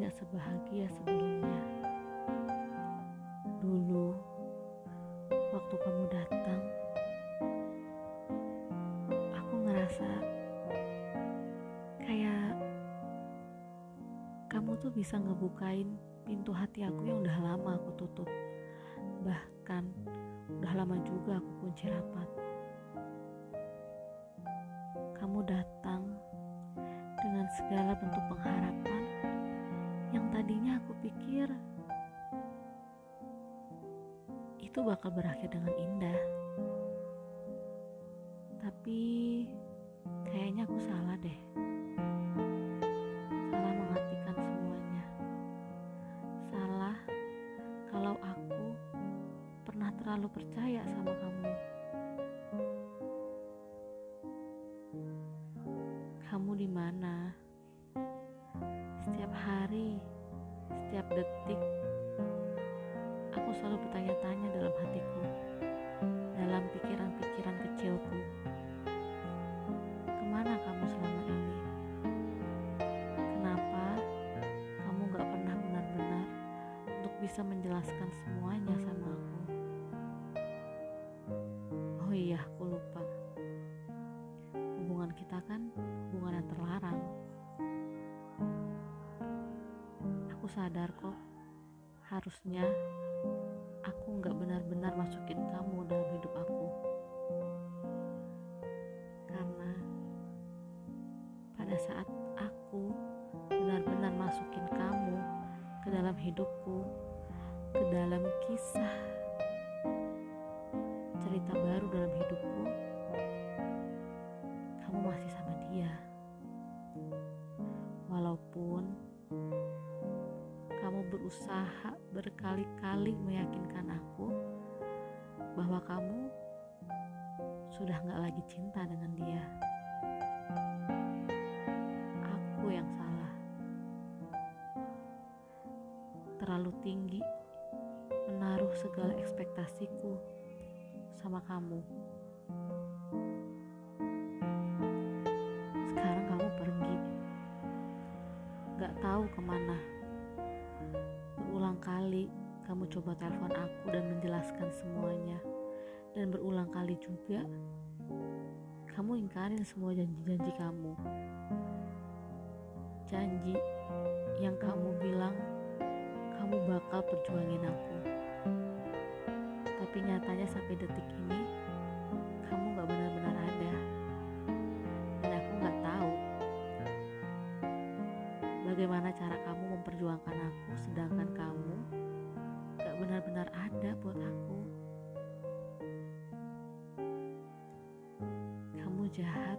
nggak sebahagia sebelumnya. Dulu, waktu kamu datang, aku ngerasa kayak kamu tuh bisa ngebukain pintu hati aku yang udah lama aku tutup. Bahkan udah lama juga aku kunci rapat. Kamu datang dengan segala bentuk pengharapan. Itu bakal berakhir dengan indah. Tapi kayaknya aku salah deh. Salah mengartikan semuanya. Salah kalau aku pernah terlalu percaya sama kamu. Kamu di mana? Setiap hari, setiap detik, aku selalu bertanya-tanya bisa menjelaskan semuanya sama aku? Oh iya, aku lupa. Hubungan kita kan hubungan yang terlarang. Aku sadar kok, harusnya aku nggak benar-benar masukin kamu dalam hidup aku. Karena pada saat aku benar-benar masukin kamu ke dalam hidupku, ke dalam kisah cerita baru dalam hidupku, kamu masih sama dia. Walaupun kamu berusaha berkali-kali meyakinkan aku bahwa kamu sudah gak lagi cinta dengan dia. Aku yang salah. Terlalu tinggi segala ekspektasiku sama kamu. Sekarang kamu pergi, gak tahu ke mana. Berulang kali kamu coba telepon aku dan menjelaskan semuanya, dan berulang kali juga kamu ingkarin semua janji-janji kamu. Janji yang kamu bilang kamu bakal perjuangin aku. Tapi nyatanya sampai detik ini kamu gak benar-benar ada. Dan aku gak tahu bagaimana cara kamu memperjuangkan aku sedangkan kamu gak benar-benar ada buat aku. Kamu jahat.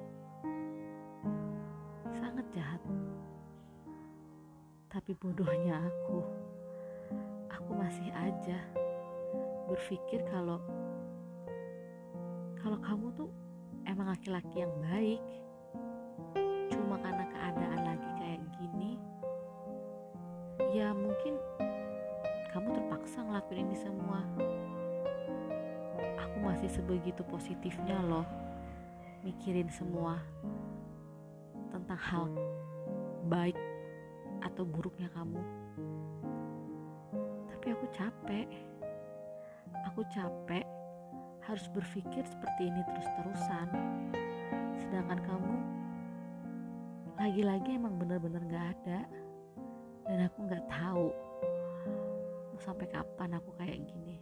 Sangat jahat. Tapi bodohnya aku. Aku masih aja berpikir kalau kalau kamu tuh emang laki-laki yang baik. Cuma karena keadaan lagi kayak gini ya mungkin kamu terpaksa ngelakuin ini semua. Aku masih sebegitu positifnya loh mikirin semua tentang hal baik atau buruknya kamu. Tapi aku capek aku capek harus berpikir seperti ini terus-terusan. Sedangkan kamu lagi-lagi emang bener-bener gak ada. Dan aku gak tahu mau sampai kapan aku kayak gini